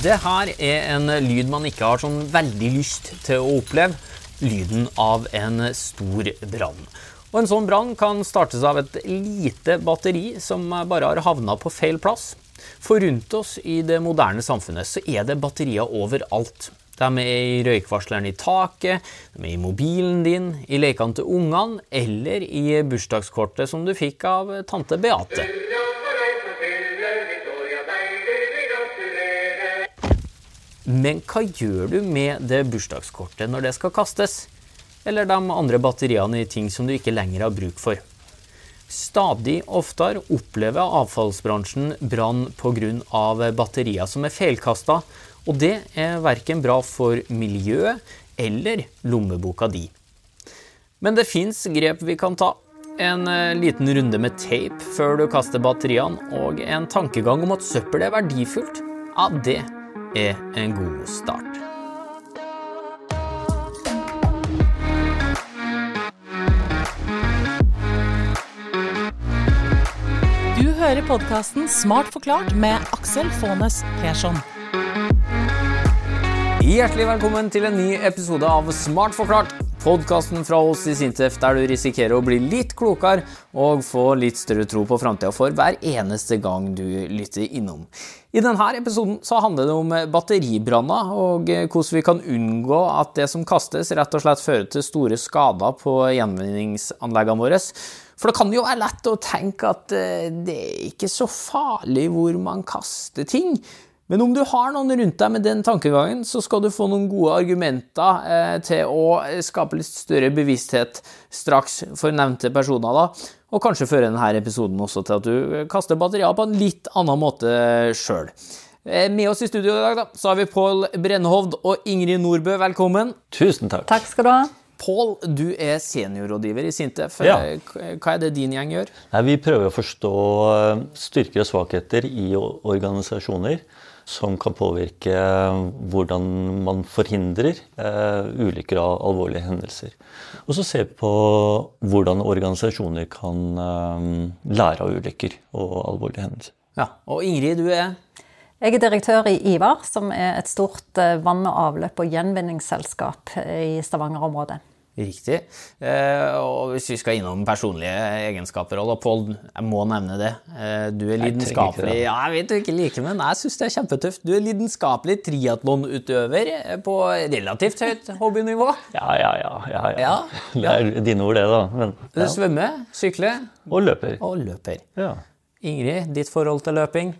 Det her er en lyd man ikke har sånn veldig lyst til å oppleve. Lyden av en stor brann. Og En sånn brann kan startes av et lite batteri som bare har havna på feil plass. For rundt oss i det moderne samfunnet så er det batterier overalt. De er i røykvarsleren i taket, de er i mobilen din, i lekene til ungene eller i bursdagskortet som du fikk av tante Beate. Men hva gjør du med det bursdagskortet når det skal kastes? Eller de andre batteriene i ting som du ikke lenger har bruk for? Stadig oftere opplever avfallsbransjen brann pga. batterier som er feilkasta, og det er verken bra for miljøet eller lommeboka di. Men det fins grep vi kan ta. En eh, liten runde med teip før du kaster batteriene, og en tankegang om at søppel er verdifullt, ja, det er en god start. Du hører podkasten Smart forklart med Aksel Faanes Persson. Hjertelig velkommen til en ny episode av Smart forklart. Podkasten fra oss i Sintef der du risikerer å bli litt klokere og få litt større tro på framtida for hver eneste gang du lytter innom. I denne episoden så handler det om batteribranner og hvordan vi kan unngå at det som kastes, rett og slett fører til store skader på gjenvinningsanleggene våre. For det kan jo være lett å tenke at eh, det er ikke så farlig hvor man kaster ting. Men om du har noen rundt deg med den tankegangen, så skal du få noen gode argumenter eh, til å skape litt større bevissthet straks for nevnte personer. da, Og kanskje føre denne episoden også til at du kaster batterier på en litt annen måte sjøl. Eh, med oss i studio i dag da, så har vi Pål Brennehovd og Ingrid Nordbø. Velkommen. Tusen takk. Takk skal du ha. Pål, du er seniorrådgiver i Sintef. Ja. Eh, Hva er det din gjeng gjør? Nei, vi prøver å forstå eh, styrker og svakheter i organisasjoner som kan påvirke hvordan man forhindrer eh, ulykker og alvorlige hendelser. Og så se på hvordan organisasjoner kan eh, lære av ulykker og alvorlige hendelser. Ja, Og Ingrid, du er Jeg er direktør i Ivar, som er et stort eh, vann- og avløp- og gjenvinningsselskap i Stavanger-området. Riktig. Eh, og hvis vi skal innom personlige egenskaper og Pål, jeg må nevne det. Eh, du er lidenskapelig det. Ja, jeg vet du ikke liker, men jeg syns det er kjempetøft. Du er lidenskapelig triatlonutøver eh, på relativt høyt hobbynivå. Ja, ja, ja. ja, ja. Ja, Det er dine ord, det, da. Men, Du svømmer, sykler Og løper. og løper. Ja. Ingrid, ditt forhold til løping?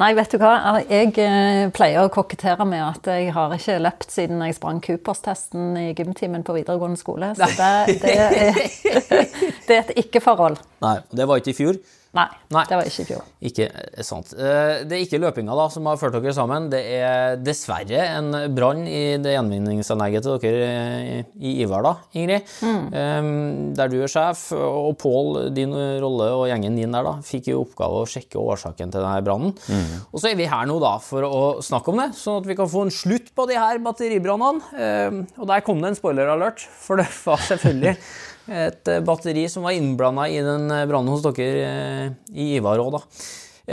Nei, vet du hva? Jeg eh, pleier å kokettere med at jeg har ikke løpt siden jeg sprang Coopers-testen i gymtimen på videregående skole. Så det, det, er, det er et ikke-forhold. Nei, det var ikke i fjor. Nei, Nei. det var ikke i fjor. Ikke eh, sant. Eh, Det er ikke løpinga da som har ført dere sammen. Det er dessverre en brann i det gjenvinningsanlegget til dere eh, i Ivar, da, Ingrid. Mm. Der du er sjef, og Pål, din rolle og gjengen din der, da, fikk i oppgave å sjekke årsaken til denne brannen. Og så er vi her nå da for å snakke om det, sånn at vi kan få en slutt på de her batteribrannene. Og der kom det en spoiler alert, for det var selvfølgelig et eh, batteri som var innblanda i den eh, brannen hos dere eh, i Ivar òg, da.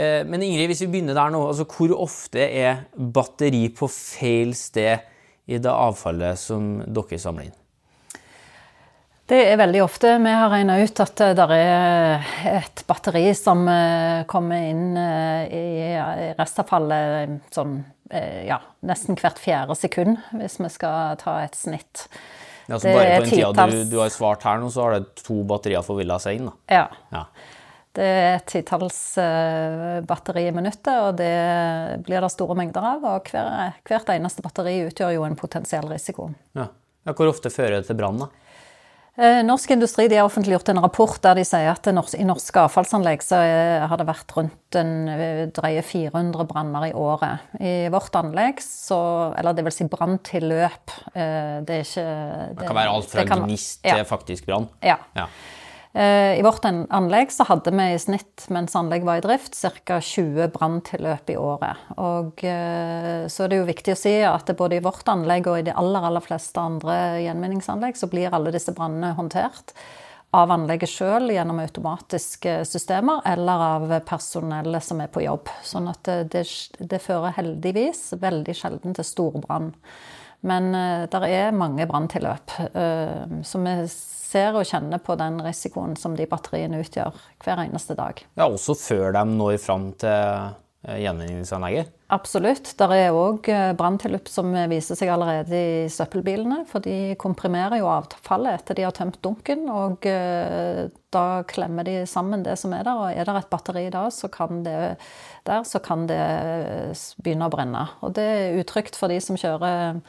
Men Ingrid, hvis vi begynner der nå, altså hvor ofte er batteri på feil sted i det avfallet som dere samler inn? Det er veldig ofte. Vi har regna ut at det er et batteri som kommer inn i restavfallet sånn ja, nesten hvert fjerde sekund, hvis vi skal ta et snitt. Altså så bare på den tida du, du har svart her nå, så har det to batterier forvilla seg inn, da. Ja. Ja. Det er et titalls eh, batteri i minuttet, og det blir det store mengder av. Og hver, hvert eneste batteri utgjør jo en potensiell risiko. Ja. ja hvor ofte fører det til brann, da? Eh, Norsk Industri de har offentliggjort en rapport der de sier at i norske avfallsanlegg så eh, har det vært rundt en eh, drøye 400 branner i året. I vårt anlegg, så, eller det vil si branntilløp Det er ikke Det kan være alt fra gnist til faktisk brann. ja. Ja. Eh, I vårt anlegg så hadde vi i snitt, mens anlegget var i drift, ca. 20 branntilløp i året. Og eh, så er det jo viktig å si at både i vårt anlegg og i de aller, aller fleste andre gjenvinningsanlegg, så blir alle disse brannene håndtert av anlegget sjøl gjennom automatiske systemer, eller av personellet som er på jobb. Sånn at det, det, fører heldigvis veldig sjelden til storbrann. Men uh, det er mange branntilløp. Uh, så vi ser og kjenner på den risikoen som de batteriene utgjør hver eneste dag. Ja, Også før de når fram til gjenvinningsanlegget? Absolutt. Der er òg branntilløp som viser seg allerede i søppelbilene. For de komprimerer jo avfallet etter de har tømt dunken. Og da klemmer de sammen det som er der. Og er det et batteri da, så kan det, der, så kan det begynne å brenne. Og det er utrygt for de som kjører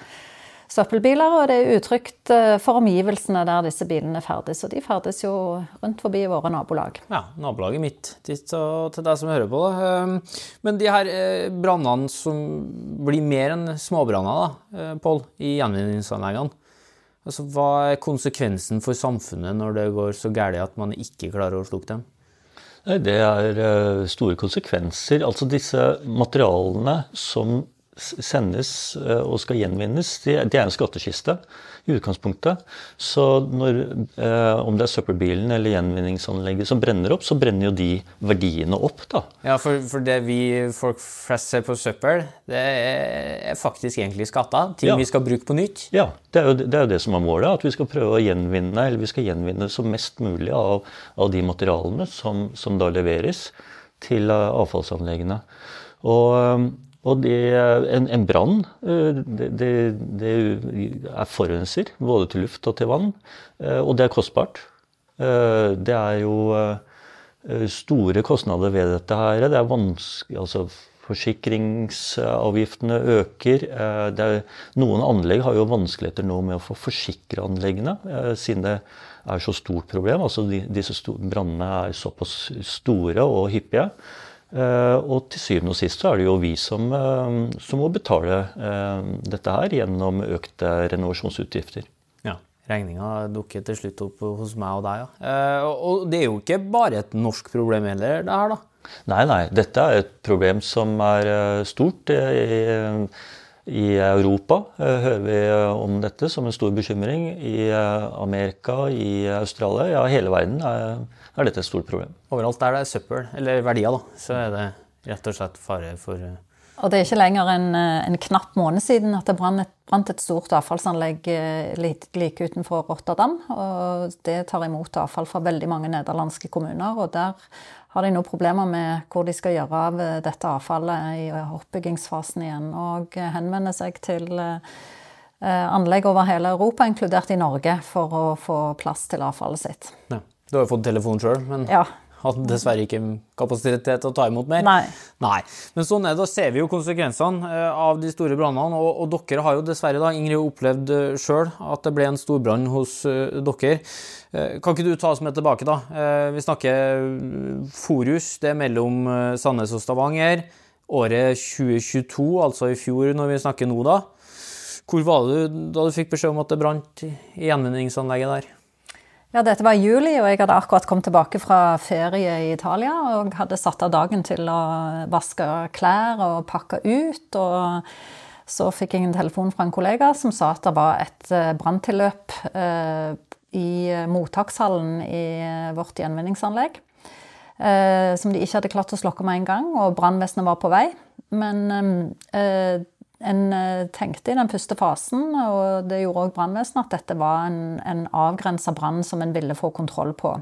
søppelbiler, og det er utrygt eh, for omgivelsene der disse bilene ferdes. Og de ferdes jo rundt forbi våre nabolag. Ja, nabolaget mitt til, til deg som hører på. Da. Ehm, men de her eh, brannene som blir mer enn småbranner, da, eh, Pål, i gjenvinningsanleggene. Altså, hva er konsekvensen for samfunnet når det går så galt at man ikke klarer å slukke dem? Det er store konsekvenser. Altså disse materialene som sendes eh, og skal gjenvinnes, det, er en skattkiste i utgangspunktet. Så når, eh, om det er søppelbilen eller gjenvinningsanlegget som brenner opp, så brenner jo de verdiene opp, da. Ja, for, for det vi folk flest ser på søppel, det er faktisk egentlig skatta. Ting ja. vi skal bruke på nytt. Ja, det er, jo, det er, jo, det som er målet. At vi skal prøve å gjenvinne eller vi skal gjenvinne så mest mulig av, av de materialene som, som da leveres til eh, avfallsanleggene. Og og det, en, en brann eh, det, det, det, er forurenser, både til luft og til vann. Eh, og det er kostbart. Eh, det er jo store kostnader ved dette her. Det er vanskelig altså Forsikringsavgiftene øker. Er, noen anlegg har jo vanskeligheter nå med å få forsikre anleggene, siden det er så stort problem. Altså disse brannene er såpass store og hyppige. Eh, og til syvende og sist så er det jo vi som, eh, som må betale eh, dette her gjennom økte renovasjonsutgifter. Ja, regninga dukker til slutt opp hos meg og deg, ja. Og det er jo ikke bare et norsk problem heller, det her, da? Nei, nei. Dette er et problem som er stort. I, i Europa hører vi om dette som en stor bekymring. I Amerika, i Australia, ja hele verden er er dette et stort problem. Overalt der det er søppel, eller verdier, da, så er det rett og slett fare for eh, og det er ikke lenger en, eh, en knapp måned siden at det brant et, stort avfallsanlegg eh, like, like, utenfor Rotterdam. og Det tar imot avfall fra veldig mange nederlandske kommuner. og Der har de nå problemer med hvor de skal gjøre av dette avfallet i oppbyggingsfasen igjen. Og henvender seg til anlegg over hele Europa, inkludert i Norge, for å få plass til avfallet sitt. Ja. Du har jo fått telefon sjøl, men ja. hadde dessverre ikke kapasitet til å ta imot mer. Nei. Nei. Men sånn er det. Da ser vi jo konsekvensene eh, av de store brannene. Og, og, dere har jo dessverre, da, Ingrid, opplevd eh, sjøl at det ble en storbrann hos uh, dere. Kan ikke du ta oss med tilbake, da? Vi snakker Forus. Det er mellom Sandnes og Stavanger. Året 2022, altså i fjor når vi snakker nå, da. Hvor var du da du fikk beskjed om at det brant i gjenvinningsanlegget der? Ja, dette var juli, og jeg hadde akkurat kommet tilbake fra ferie i Italia. Og hadde satt av dagen til å vaske klær og pakke ut. Og så fikk jeg en telefon fra en kollega som sa at det var et eh, branntilløp eh, i mottakshallen i vårt gjenvinningsanlegg. Eh, som de ikke hadde klart å slokke med en gang, og brannvesenet var på vei. Men en eh, tenkte i den første fasen, og det gjorde òg brannvesenet, at dette var en, en avgrensa brann som en ville få kontroll på.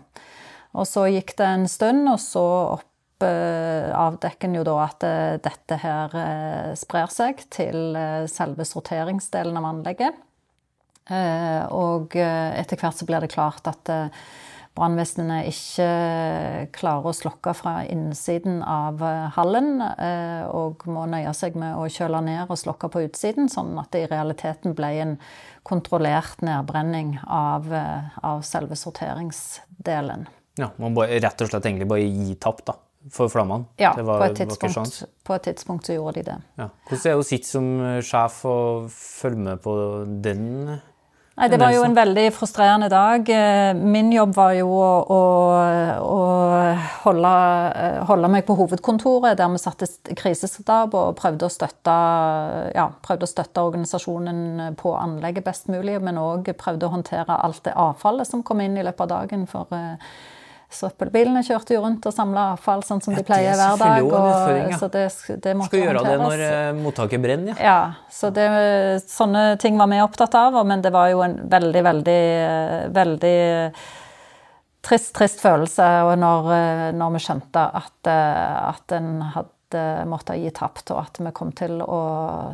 Og så gikk det en stund, og så opp eh, avdekker jo da at eh, dette her eh, sprer seg til selve sorteringsdelen av anlegget. Og etter hvert så blir det klart at brannvesenet ikke klarer å slokke fra innsiden av eh, hallen, eh, og må nøye seg med å kjøle ned og slokke på utsiden, sånn at det i realiteten ble en kontrollert nedbrenning av, eh, av selve sorteringsdelen. Ja, Man må rett og slett egentlig bare gi tapp, da? For flammene? Ja, var, på, et på, et tidspunkt, så gjorde de det. Ja. Hvordan er det å sitte som sjef og følge med på den Nei, Det var jo en veldig frustrerende dag. Eh, min jobb var jo å, å, å holde, eh, holde, meg på hovedkontoret, der vi satte krisestab og prøvde å, støtte, ja, prøvde å støtte organisasjonen på anlegget best mulig, men òg prøvde å håndtere alt det avfallet som kom inn i løpet av dagen. for Søppelbilene kjørte jo rundt og samla avfall sånn som de pleier hver dag. Og, så det, det måtte Skal gjøre håndteres. det når uh, mottaket brenner, ja. ja så det, sånne ting var vi opptatt av, men det var jo en veldig, veldig, veldig trist, trist følelse når, eh, når vi skjønte at, eh, at en hadde måttet gi tapt, og at vi kom til å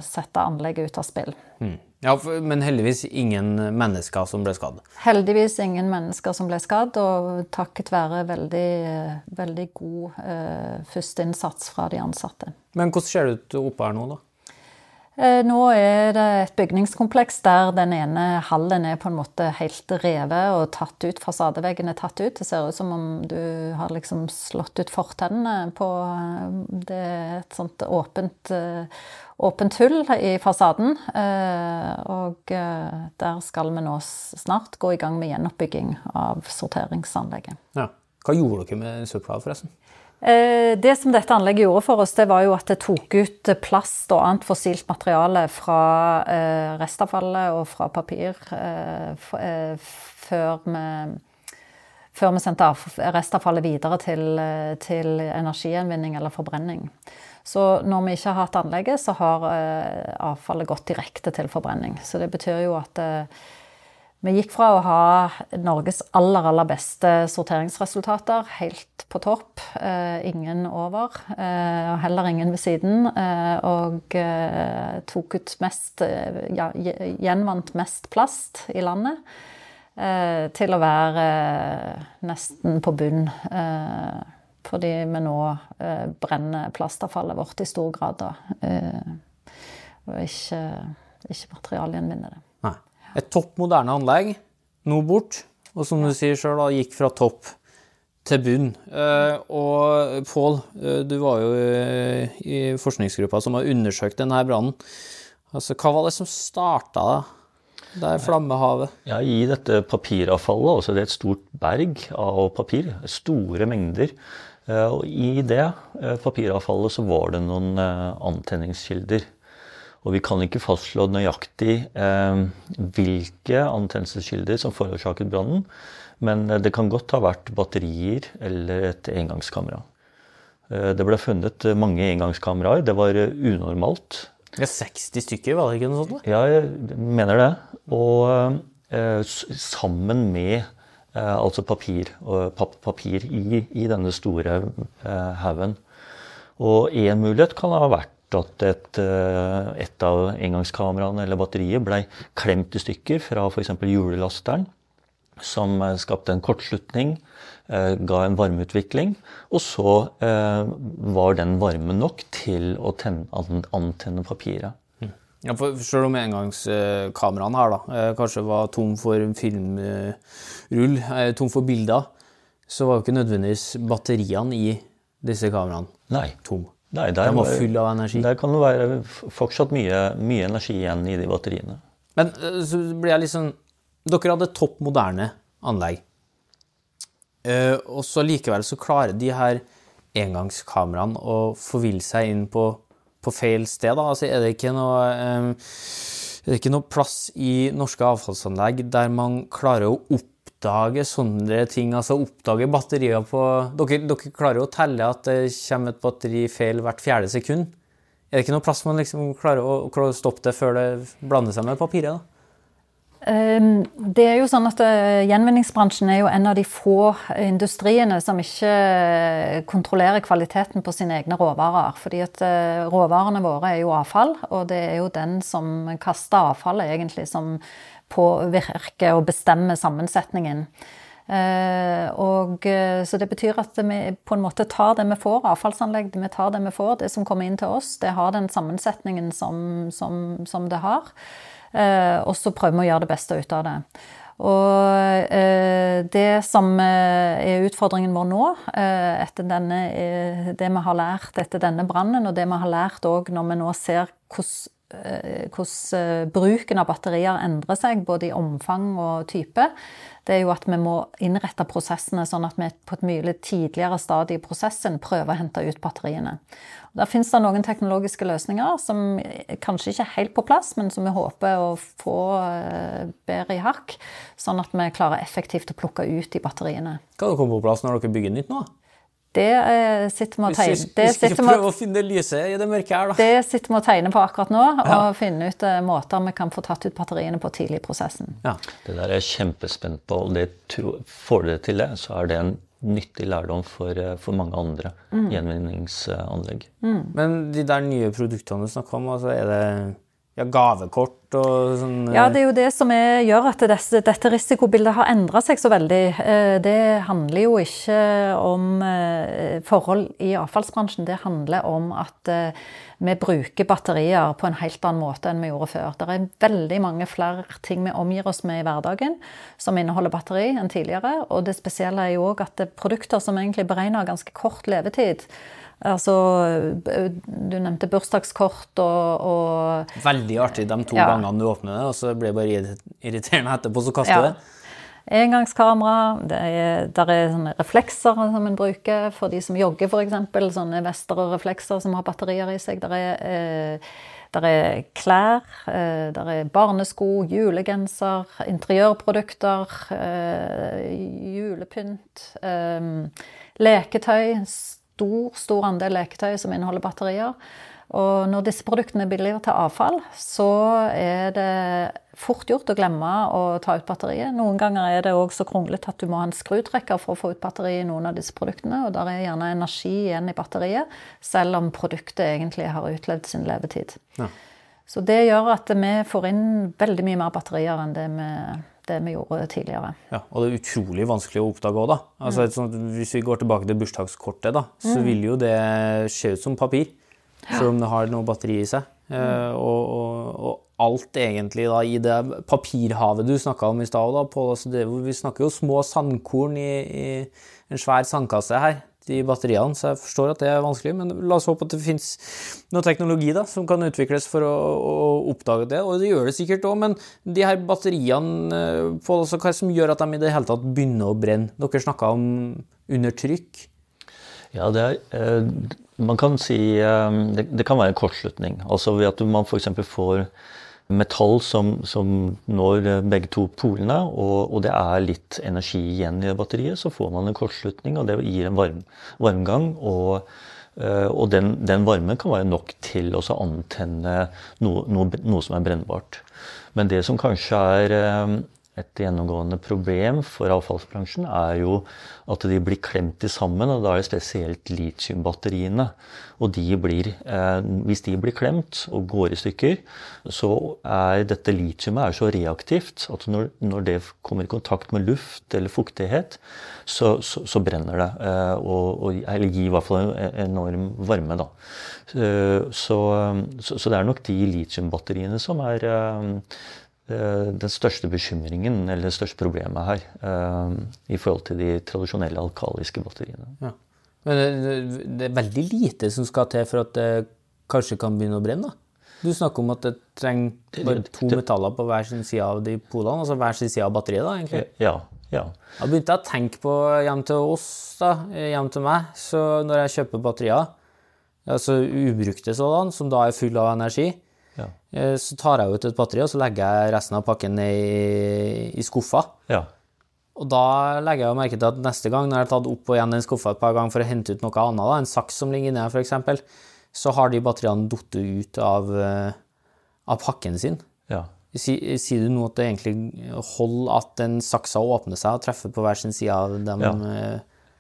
sette anlegget ut av spill. Mm. Ja, Men heldigvis ingen mennesker som ble skadd? Heldigvis ingen mennesker som ble skadd, og takket være veldig, veldig god eh, førsteinnsats fra de ansatte. Men hvordan ser det ut oppe her nå, da? Eh, nå er det et bygningskompleks der den ene hallen er på en måte helt revet og tatt ut. Fasadeveggen er tatt ut. Det ser ut som om du har liksom slått ut fortennene på eh, Det er et sånt åpent eh, åpent hull i fasaden. Og der skal vi nå snart gå i gang med gjenoppbygging av sorteringsanlegget. Ja. Hva gjorde dere med søpla, forresten? Eh, det som dette anlegget gjorde for oss, det var jo at det tok ut plast og annet fossilt materiale fra restavfallet og fra papir før vi, før vi sendte restavfallet videre til, til energigjenvinning eller forbrenning. Så når vi ikke har hatt anlegget, så har eh, avfallet gått direkte til forbrenning. Så det betyr jo at eh, vi gikk fra å ha Norges aller, aller beste sorteringsresultater helt på topp, eh, ingen over, og heller ingen ved siden, og tok ut mest ja, Gjenvant mest plast i landet, til å være nesten på bunn fordi vi nå eh, brenner plastavfallet vårt i stor grad, da. Eh, og ikke, ikke materialgjenvinner det. Et topp moderne anlegg, nå bort. Og som du sier sjøl, gikk fra topp til bunn. Eh, og Pål, eh, du var jo eh, i forskningsgruppa som har undersøkt denne brannen. Altså, hva var det som starta det er flammehavet. Ja, I dette papiravfallet, altså det er et stort berg av papir, store mengder, og I det papiravfallet så var det noen antenningskilder. Og vi kan ikke fastslå nøyaktig hvilke antennelseskilder som forårsaket brannen. Men det kan godt ha vært batterier eller et engangskamera. Det ble funnet mange engangskameraer. Det var unormalt. Ja, 60 stykker, var det ikke noe sånt? Ja, jeg mener det. Og sammen med Eh, altså papir, papir i, i, denne store eh, haugen. Og én mulighet kan ha vært at et, eh, et av engangskameraene eller batteriet ble klemt i stykker fra f.eks. hjullasteren, som skapte en kortslutning, ga en varmeutvikling, og så var den varmen nok til å tenne, antenne papiret. Ja, for Selv om engangskameraene her da, eh, kanskje var tom for filmrull, eh, tom for bilder, så var jo ikke nødvendigvis batteriene i disse kameraene Nei. tom. Nei, der, den var full av energi. Der kan det være fortsatt mye, mye energi igjen i de batteriene. Men eh, så blir jeg liksom Dere hadde topp moderne anlegg. Og så likevel så klarer de her engangskameraene å forville seg inn på på feil sted. Da. Altså, er, det ikke noe, um, er det ikke noe plass i norske avfallsanlegg der man klarer å oppdage sånne ting? Altså oppdage batterier på dere, dere klarer jo å telle at det kommer et batteri feil hvert fjerde sekund. Er det ikke noe plass man liksom klarer å, stoppe det før det blander seg med papiret? da? Ehm, det er jo sånn at eh, Gjenvinningsbransjen er jo en av de få industriene som ikke kontrollerer kvaliteten på sine egne råvarer. Fordi at eh, råvarene våre er jo avfall, og det er jo den som kaster avfallet, egentlig, som påvirker og bestemme sammensetningen. Uh, og, så det betyr at vi på en måte tar det vi får, avfallsanlegg, vi tar det vi får. Det som kommer inn til oss, det har den sammensetningen som, som, som det har. Eh, og så prøver vi å gjøre det beste ut av det. Og eh, det som eh, er utfordringen vår nå, etter denne, det vi har lært etter denne brannen, og det vi har lært òg når vi nå ser hvordan eh, hvordan eh, bruken av batterier endrer seg, både i omfang og type, det er jo at vi må innrette prosessene sånn at vi på et mye tidligere stadie i prosessen prøver å hente ut batteriene. Og der finnes det noen teknologiske løsninger som kanskje ikke er helt på plass, men som vi håper å få eh, bedre i hakk, sånn at vi klarer effektivt å plukke ut de batteriene. Hva kommer på plass når dere bygger nytt nå? Det eh, sitter vi og tegner. vi, Det vi skal ikke prøve å finne lyset i det mørke her, da. det sitter vi og tegner på akkurat nå, Ja. og finne ut eh, måter vi kan få tatt ut batteriene på tidlig i prosessen. Ja. Det der er jeg kjempespent på, og det tror, får dere til det, så er det en nyttig lærdom for, eh, for mange andre gjenvinningsanlegg. Men de der nye produktene du snakker om, altså er det ja, gavekort og sånn Ja, det er jo det som er, gjør at desse, dette risikobildet har endra seg så veldig. Eh, Det handler jo ikke om eh, forhold i avfallsbransjen, det handler om at eh, vi bruker batterier på en helt annen måte enn vi gjorde før. Det er veldig mange flere ting vi omgir oss med i hverdagen som inneholder batteri enn tidligere. Og det spesielle er jo òg at er produkter som egentlig beregner ganske kort levetid. Altså, du nevnte bursdagskort og, og Veldig artig de to Ja. gangene du åpner det, og så blir det bare irriterende etterpå, så kaster Ja. du det. Engangskamera, det er, der er sånne reflekser som en bruker for de som jogger f.eks. Sånne vester og reflekser som har batterier i seg. Der er, eh, der er klær, eh, der er barnesko, julegenser, interiørprodukter, eh, julepynt, eh, leketøy. Stor, stor andel leketøy som inneholder batterier. Og når disse produktene blir billigere til avfall, så er det fort gjort å glemme å ta ut batteriet. Noen ganger er det òg så kronglete at du må ha en skrutrekker for å få ut batteriet i noen av disse produktene. Og der er gjerne energi igjen i batteriet, selv om produktet egentlig har utlevd sin levetid. Ja. Så det gjør at vi får inn veldig mye mer batterier enn det vi, det vi gjorde tidligere. Ja, og det er utrolig vanskelig å oppdage òg, da. Altså, mm. sånt, hvis vi går tilbake til bursdagskortet, da, så vil jo det se ut som papir. Selv om det har noe batteri i seg. Eh, og, og, og alt egentlig da i det papirhavet du snakka om i stad, altså vi snakker jo små sandkorn i, i en svær sandkasse her, de batteriene, så jeg forstår at det er vanskelig. Men la oss håpe at det finnes noe teknologi da, som kan utvikles for å, å oppdage det. Og det gjør det sikkert òg, men de her batteriene, eh, Pål, altså, hva som gjør at de i det hele tatt begynner å brenne? Dere snakka om undertrykk. Ja, det er, eh, man kan si eh, det, det kan være en kortslutning. Altså ved at man f.eks. får metall som, som når eh, begge to polene, og, og det er litt energi igjen i batteriet, så får man en kortslutning, og det gir en varm, varmgang. Og, eh, og den, den varmen kan være nok til å antenne noe, noe, noe som er brennbart. Men det som kanskje er eh, et gjennomgående problem for avfallsbransjen er jo at de blir klemt sammen, og da er det spesielt litiumbatteriene. Og de blir, eh, hvis de blir klemt og går i stykker, så er dette litiumet så reaktivt at når, når det kommer i kontakt med luft eller fuktighet, så, så, så brenner det. Eh, og, og, eller gir i hvert fall en enorm varme, da. Eh, Så, så, det er nok de litiumbatteriene som er eh, den største bekymringen, eller det største problemet her, eh, i forhold til de tradisjonelle alkaliske batteriene. Ja. Men det, det er veldig lite som skal til for at det kanskje kan begynne å brenne, da. Du snakker om at det trenger bare to metaller på hver sin side av de polene, altså hver sin side av batteriet, da, egentlig. Ja, ja. Jeg begynte å tenke på hjem til oss, da, hjem til meg, så når jeg kjøper batterier, altså ubrukte sådan, som da er full av energi, Ja. eh, så tar jeg ut et batteri, og så legger jeg resten av pakken i, i skuffa. ja. Og da legger jeg merke til at neste gang når jeg har tatt opp og igjen den skuffa et par ganger for å hente ut noe annet, da, en saks som ligger inni her f.eks., så har de batteriene falt ut av, eh, av pakken sin. ja. Si- Sier du nå at det egentlig holder at den saksa åpner seg og treffer på hver sin side av dem? Ja.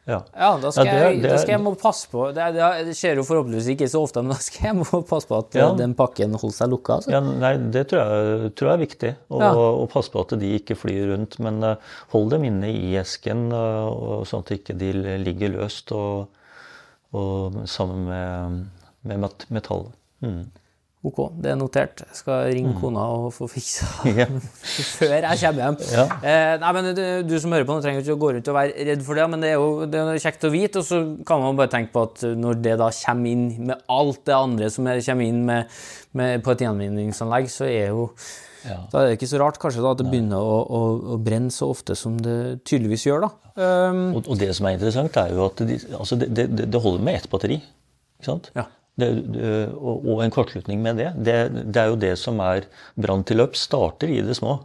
Ja. Ja, da skal, Ja, det jeg, da skal jeg må passe på det, det, skjer jo forhåpentligvis ikke så ofte, men da skal jeg må passe på at Ja. den pakken holder seg lukka. Altså. Ja, nei, Det tror jeg, tror jeg er viktig. Å, og passe på at de ikke flyr rundt. Men eh, hold dem inne i esken, og sånn at de ikke ligger løst og, og sammen med, med metallet. Mm. Ok, det er notert. Jeg skal ringe kona og få fiksa Ja. før jeg kommer hjem. Ja. Eh, nei, men du, du som hører på, nå trenger ikke å gå rundt og være redd for det, men det er jo det er kjekt å vite. Og så kan man bare tenke på at når det da kommer inn med alt det andre som er, kommer inn med, med, på et gjenvinningsanlegg, så er jo Ja. Da er det ikke så rart kanskje da at det begynner å, å, å brenne så ofte som det tydeligvis gjør, da. Um, Og, og det som er interessant, er jo at de, altså det, det, det holder med ett batteri. Ikke sant? Ja. Det, og, og en kortslutning med det. det. Det er jo det som er branntilløp. Starter i det små.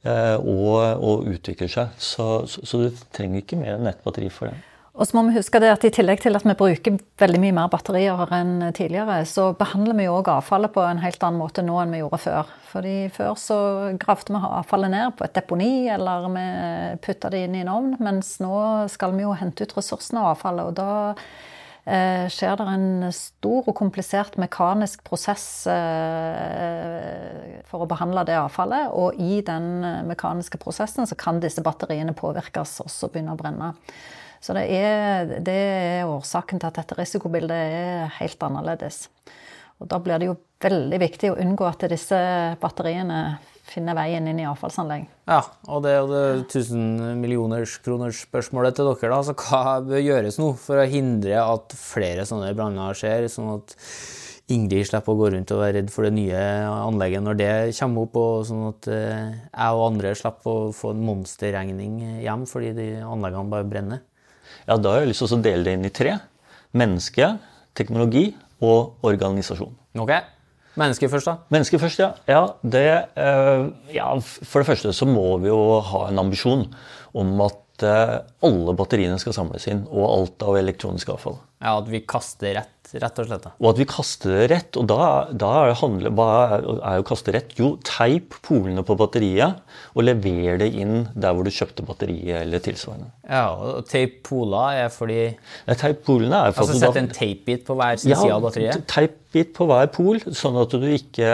Eh, og, og utvikler seg. Så, så, så du trenger ikke mer nettbatteri for det. Og så må vi huske det at I tillegg til at vi bruker veldig mye mer batterier enn tidligere, så behandler vi jo òg avfallet på en helt annen måte nå enn vi gjorde før. Fordi Før så gravde vi avfallet ned på et deponi, eller vi putta det inn i en ovn. Mens nå skal vi jo hente ut ressursene av avfallet. og da skjer det en stor og komplisert mekanisk prosess eh, for å behandle det avfallet. Og i den eh, mekaniske prosessen så kan disse batteriene påvirkes og så begynne å brenne. Så det er, det er årsaken til at dette risikobildet er helt annerledes. Og da blir det jo veldig viktig å unngå at disse batteriene finner veien inn i avfallsanlegg. Ja, og det er jo det 1000 millioners kroners spørsmålet til dere. da, så Hva bør gjøres nå for å hindre at flere sånne branner skjer, sånn at Ingrid slipper å gå rundt og være redd for det nye anlegget når det kommer opp, og sånn at eh, jeg og andre slipper å få en monsterregning hjem fordi de anleggene bare brenner? Ja, Da har jeg lyst til å dele det inn i tre. Menneske, teknologi og organisasjon. Ok, Mennesker først, da. Mennesker først, ja. ja, det, eh, ja. For det første så må vi jo ha en ambisjon om at eh, alle batteriene skal samles inn, og alt av elektronisk avfall. Ja, At vi kaster rett, rett og slett. Og at vi kaster det rett. Og da, da er, handle, hva er, er jo å kaste rett? Jo, teip polene på batteriet og lever det inn der hvor du kjøpte batteriet eller tilsvarende. Ja, og teip pola er fordi Nei, teip polene er for Altså sette en teipbit på hver side av batteriet? teipbit på hver pol, sånn at, du ikke,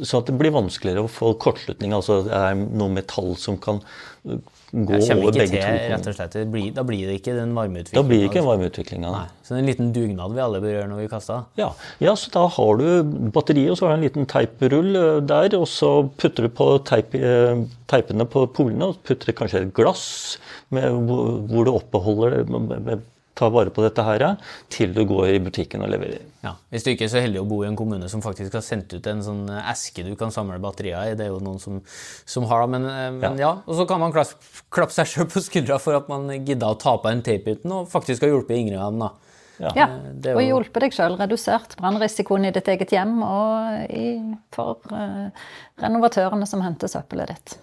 sånn at det blir vanskeligere å få kortslutning. Altså det er noe metall som kan gå kommer over begge til, to. slett. Det blir, da blir det ikke den Da varmeutviklingen. blir det ikke en varmeutvikling av det. Nei, Så det er en liten dugnad vi alle bør gjøre når vi kaster. Ja, ja, så da har du batteriet, og så har du en liten teiprull eh, der, og så putter du på teip, eh, teipene på polene, og putter kanskje et glass med, hvor du oppbeholder det, med- vare på dette her, til du går i butikken og leverer. Ja. Hvis du ikke er så heldig å bo i en kommune som faktisk har sendt ut en sånn eske du kan samle batterier i, det er jo noen som, som har det, men, eh, men ja. Og så kan man klappe, klappe seg sjøl på skuldra for at man gidda å ta på en uten og faktisk har hjulpet Ingrid og dem, da. Ja, det er og hjulpet deg sjøl. Redusert brannrisikoen i ditt eget hjem og i, for uh, renovatørene som henter søppelet ditt.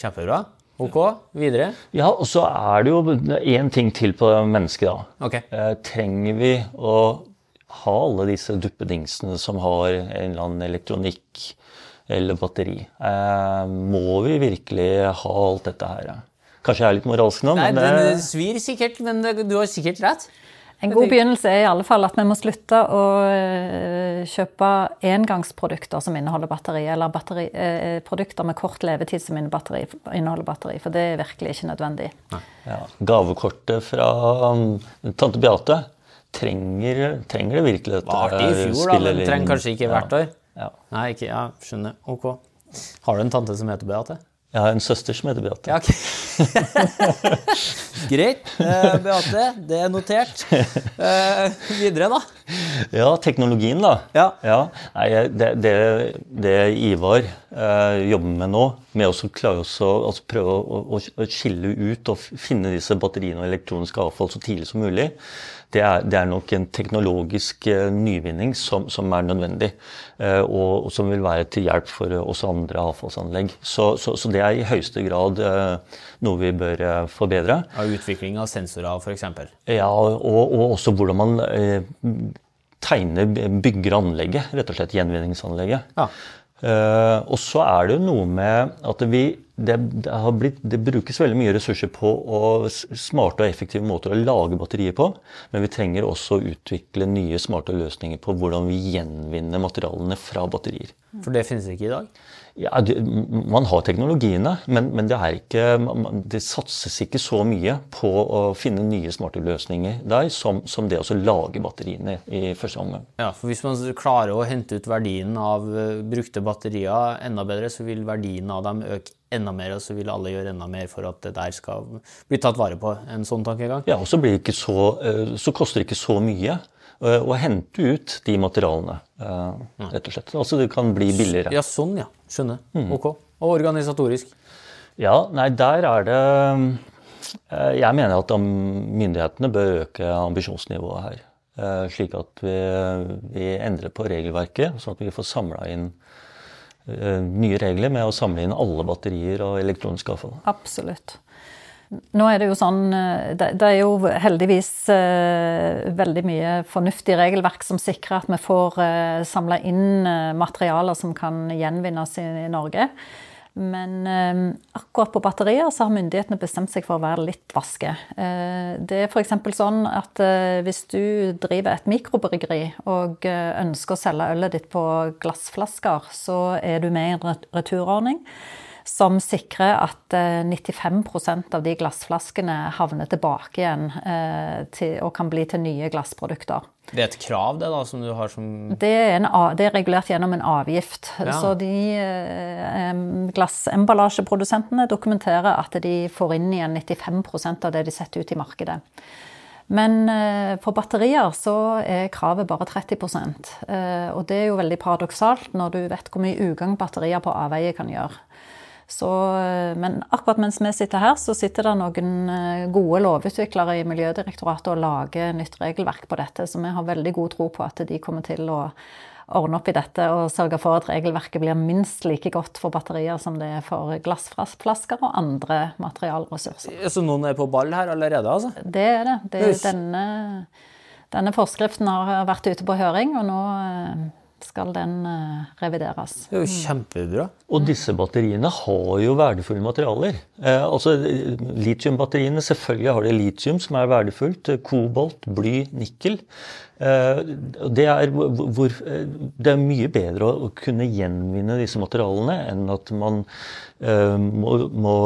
Kjempebra. Ok, videre. Ja, og så er det jo én ting til på mennesket, da. Okay. Eh, trenger vi å ha alle disse duppedingsene som har en eller annen elektronikk eller batteri? Eh, må vi virkelig ha alt dette her? Kanskje jeg er litt moralsk nå, Nei, men den det, svir sikkert, men du har sikkert rett. En god begynnelse er i alle fall at vi må slutte å eh, kjøpe engangsprodukter som inneholder batteri, eller batteri, eh, produkter med kort levetid som inneholder batteri, for det er virkelig ikke nødvendig. ja, gavekortet fra um, tante Beate trenger, trenger det virkelig dette? Var det i fjor, da, men trenger kanskje ikke hvert år. Ja. Nei, ikke, ja, skjønner. Ok. Har du en tante som heter Beate? Jeg har en søster som heter Beate. Ja, okay. Greit. Eh, Beate, det er notert. Eh, videre, da. Ja, teknologien, da. Ja. Nei, det, det, det Ivar eh, jobber med nå, med å klare å altså prøve å, å, å skille ut og finne disse batteriene og elektronisk avfall så tidlig som mulig, det er, det er nok en teknologisk eh, nyvinning som, som er nødvendig. eh, og, og som vil være til hjelp for oss også andre avfallsanlegg. Så, så, så det er i høyeste grad eh, noe vi bør eh, forbedre. Av utvikling av sensorer, f.eks. Ja, og, og også hvordan man eh, tegner, bygger anlegget, rett og slett gjenvinningsanlegget. Ja. Eh, og så er det jo noe med at vi det, det, blitt, det brukes veldig mye ressurser på å smarte og effektive måter å lage batterier på. Men vi trenger også å utvikle nye smarte løsninger på hvordan vi gjenvinner materialene fra batterier. For det finnes ikke i dag. Ja, det, Man har teknologiene, men, men det, ikke, det satses ikke så mye på å finne nye smarte løsninger der som, som det å lage batteriene i første omgang. Ja, for Hvis man klarer å hente ut verdien av eh, brukte batterier enda bedre, så vil verdien av dem øke enda mer, og så vil alle gjøre enda mer for at det der skal bli tatt vare på. En sånn tankegang. Ja, og så, blir det ikke så, eh, så koster det ikke så mye eh, å hente ut de materialene, eh, rett og slett. Altså det kan bli billigere. Ja, sånn, ja. Skjønner. Ok. Og organisatorisk. Ja, nei, der er det eh, Jeg mener at myndighetene bør øke ambisjonsnivået her. eh, Slik at vi, vi endrer på regelverket, sånn at vi får samla inn eh, nye regler med å samle inn alle batterier og elektronisk avfall. Absolutt. Nå er det jo sånn eh, Det, er jo heldigvis eh, veldig mye fornuftig regelverk som sikrer at vi får eh, samla inn materialer som kan gjenvinnes i, Norge. Men akkurat på batterier så har myndighetene bestemt seg for å være litt vaske. Det er f.eks. sånn at hvis du driver et mikrobryggeri og ønsker å selge ølet ditt på glassflasker, så er du med i en returordning som sikrer at eh, 95% av de glassflaskene havner tilbake igjen eh, til, og kan bli til nye glassprodukter. Det er et krav, det, da, som du har som Det er, en, det er regulert gjennom en avgift. Ja. Så de eh, glassemballasjeprodusentene dokumenterer at de får inn igjen 95% av det de setter ut i markedet. Men eh, for batterier så er kravet bare 30 eh, Og det er jo veldig paradoksalt når du vet hvor mye ugagn batterier på avveie kan gjøre. Så, eh, men akkurat mens vi sitter her, så sitter det noen eh, gode lovutviklere i Miljødirektoratet og lager nytt regelverk på dette, så vi har veldig god tro på at de kommer til å ordne opp i dette og sørge for at regelverket blir minst like godt for batterier som det er for glassflasker og andre materialressurser. Så noen er på ball her allerede, altså? Det er det. det er denne, denne forskriften har vært ute på høring, og nå eh, skal den eh, revideres. Det er jo kjempebra. Og disse batteriene har jo verdifulle materialer. Eh, altså Litiumbatteriene, selvfølgelig har de litium som er verdifullt. Kobolt, bly, nikkel. Eh, det, er, hvor, eh, det er mye bedre å, kunne gjenvinne disse materialene enn at man eh, må, må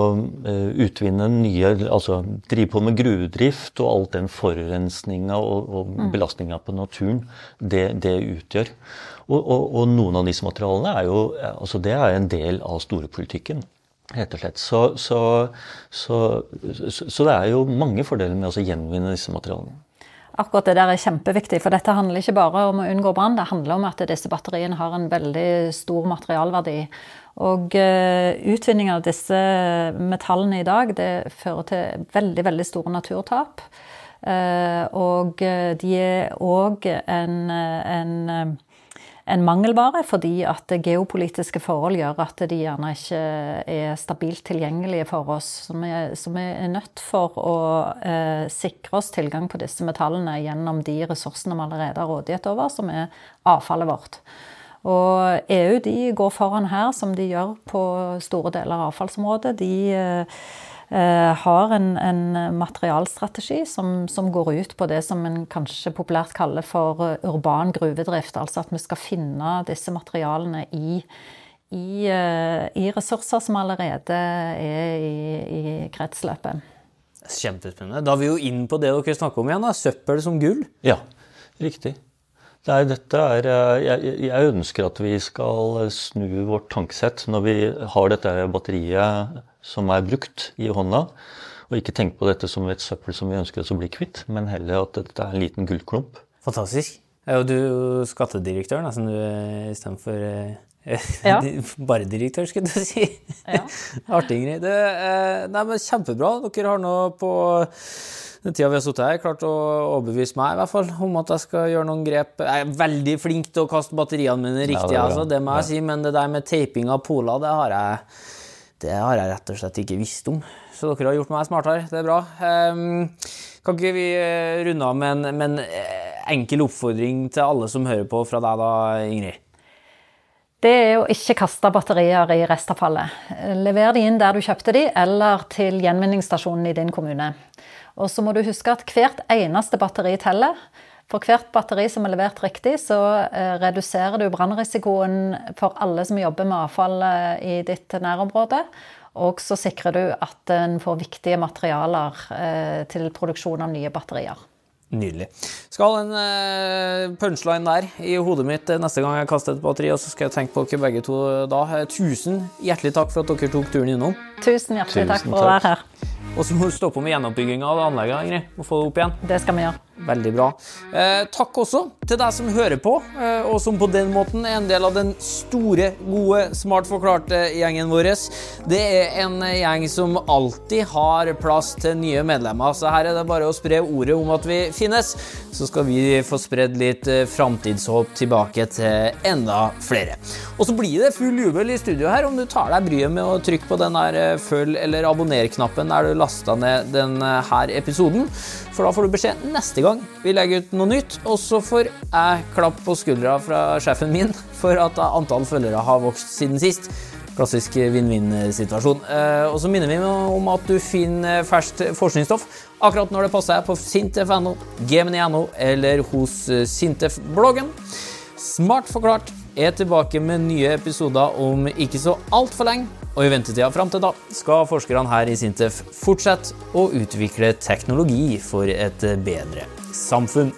utvinne nye Altså drive på med gruvedrift og alt den forurensninga og, og belastninga på naturen det, det utgjør. Og, og, og noen av disse materialene er jo altså det er en del av storepolitikken. Rett og slett. Så, så, så, så, så det er jo mange fordeler med å gjenvinne disse materialene. Akkurat det der er kjempeviktig, for dette handler ikke bare om å unngå brann, det handler om at disse batteriene har en veldig stor materialverdi. Og eh, utvinning av disse metallene i dag, det fører til veldig, veldig store naturtap. Eh, og eh, de er òg en, en en mangelvare fordi at geopolitiske forhold gjør at de gjerne ikke er stabilt tilgjengelige for oss. Så vi, er nødt for å eh, sikre oss tilgang på disse metallene gjennom de ressursene vi allerede har rådighet over, som er avfallet vårt. Og EU de går foran her, som de gjør på store deler av avfallsområdet. De eh, har en, en materialstrategi som, som går ut på det som en kanskje populært kaller for eh, urban gruvedrift. Altså at vi skal finne disse materialene i, i, eh, i ressurser som allerede er i, i kretsløpet. Kjempespennende. Da er vi jo inn på det dere snakker om igjen, da. søppel som gull. Ja, riktig. Er, dette er, eh, jeg, jeg ønsker at vi skal snu vårt tankesett når vi har dette batteriet som er brukt i hånda, og ikke tenke på dette som et søppel som vi ønsker oss å bli kvitt, men heller at dette er en liten gullklump. Fantastisk. Og du skattedirektør, nesten du er istedenfor eh, Ja. bare direktør, skulle du si. Ja. Artig, Ingrid. Det, eh, nei, men kjempebra. Dere har nå på den tida vi har sittet her, klart å overbevise meg i hvert fall om at jeg skal gjøre noen grep. Jeg er veldig flink til å kaste batteriene mine riktig, det er altså, det må jeg si, men det der med taping av poler, det har jeg det har jeg rett og slett ikke visst om. Så dere har gjort meg smartere. Det er bra. Ehm, kan ikke vi eh, runde av med en, med en eh, enkel oppfordring til alle som hører på fra deg, da, Ingrid? Det er å ikke kaste batterier i restavfallet. Lever de inn der du kjøpte de, eller til gjenvinningsstasjonen i din kommune. Og så må du huske at hvert eneste batteri teller. For hvert batteri som er levert riktig, så eh, reduserer du brannrisikoen for alle som jobber med avfall eh, i ditt nærområde. Og så sikrer du at en får viktige materialer eh, til produksjon av nye batterier. Nydelig. Skal ha en uh, punchline der i hodet mitt neste gang jeg kaster et batteri, og så skal jeg tenke på dere begge to da. Tusen hjertelig takk for at dere tok turen innom. Tusen hjertelig Tusen takk for å være her. Og så må du stoppe med gjenoppbygginga av anlegget, Ingrid. Må få det opp igjen. Det skal vi gjøre. Veldig bra. Eh, takk også til deg som hører på, eh, og som på den måten er en del av den store, gode, smart forklarte-gjengen vår. Det er en gjeng som alltid har plass til nye medlemmer, så her er det bare å spre ordet om at vi finnes. Så skal vi få spredd litt eh, framtidshåp tilbake til enda flere. Og så blir det full jubel i studio her om du tar deg bryet med å trykke på den der eh, følg- eller abonner-knappen der du lasta ned denne episoden. For da får du beskjed neste gang vi legger ut noe nytt. Og så får jeg klapp på skuldra fra sjefen min for at antall følgere har vokst siden sist. Klassisk vinn-vinn-situasjon. Eh, og så minner vi om at du finner ferskt forskningsstoff akkurat når det passer på sintef.no, gmn.no eller hos Sintef-bloggen. Smart forklart er tilbake med nye episoder om ikke så altfor lenge. Og i ventetida fram til da skal forskerne her i Sintef fortsette å utvikle teknologi for et bedre samfunn.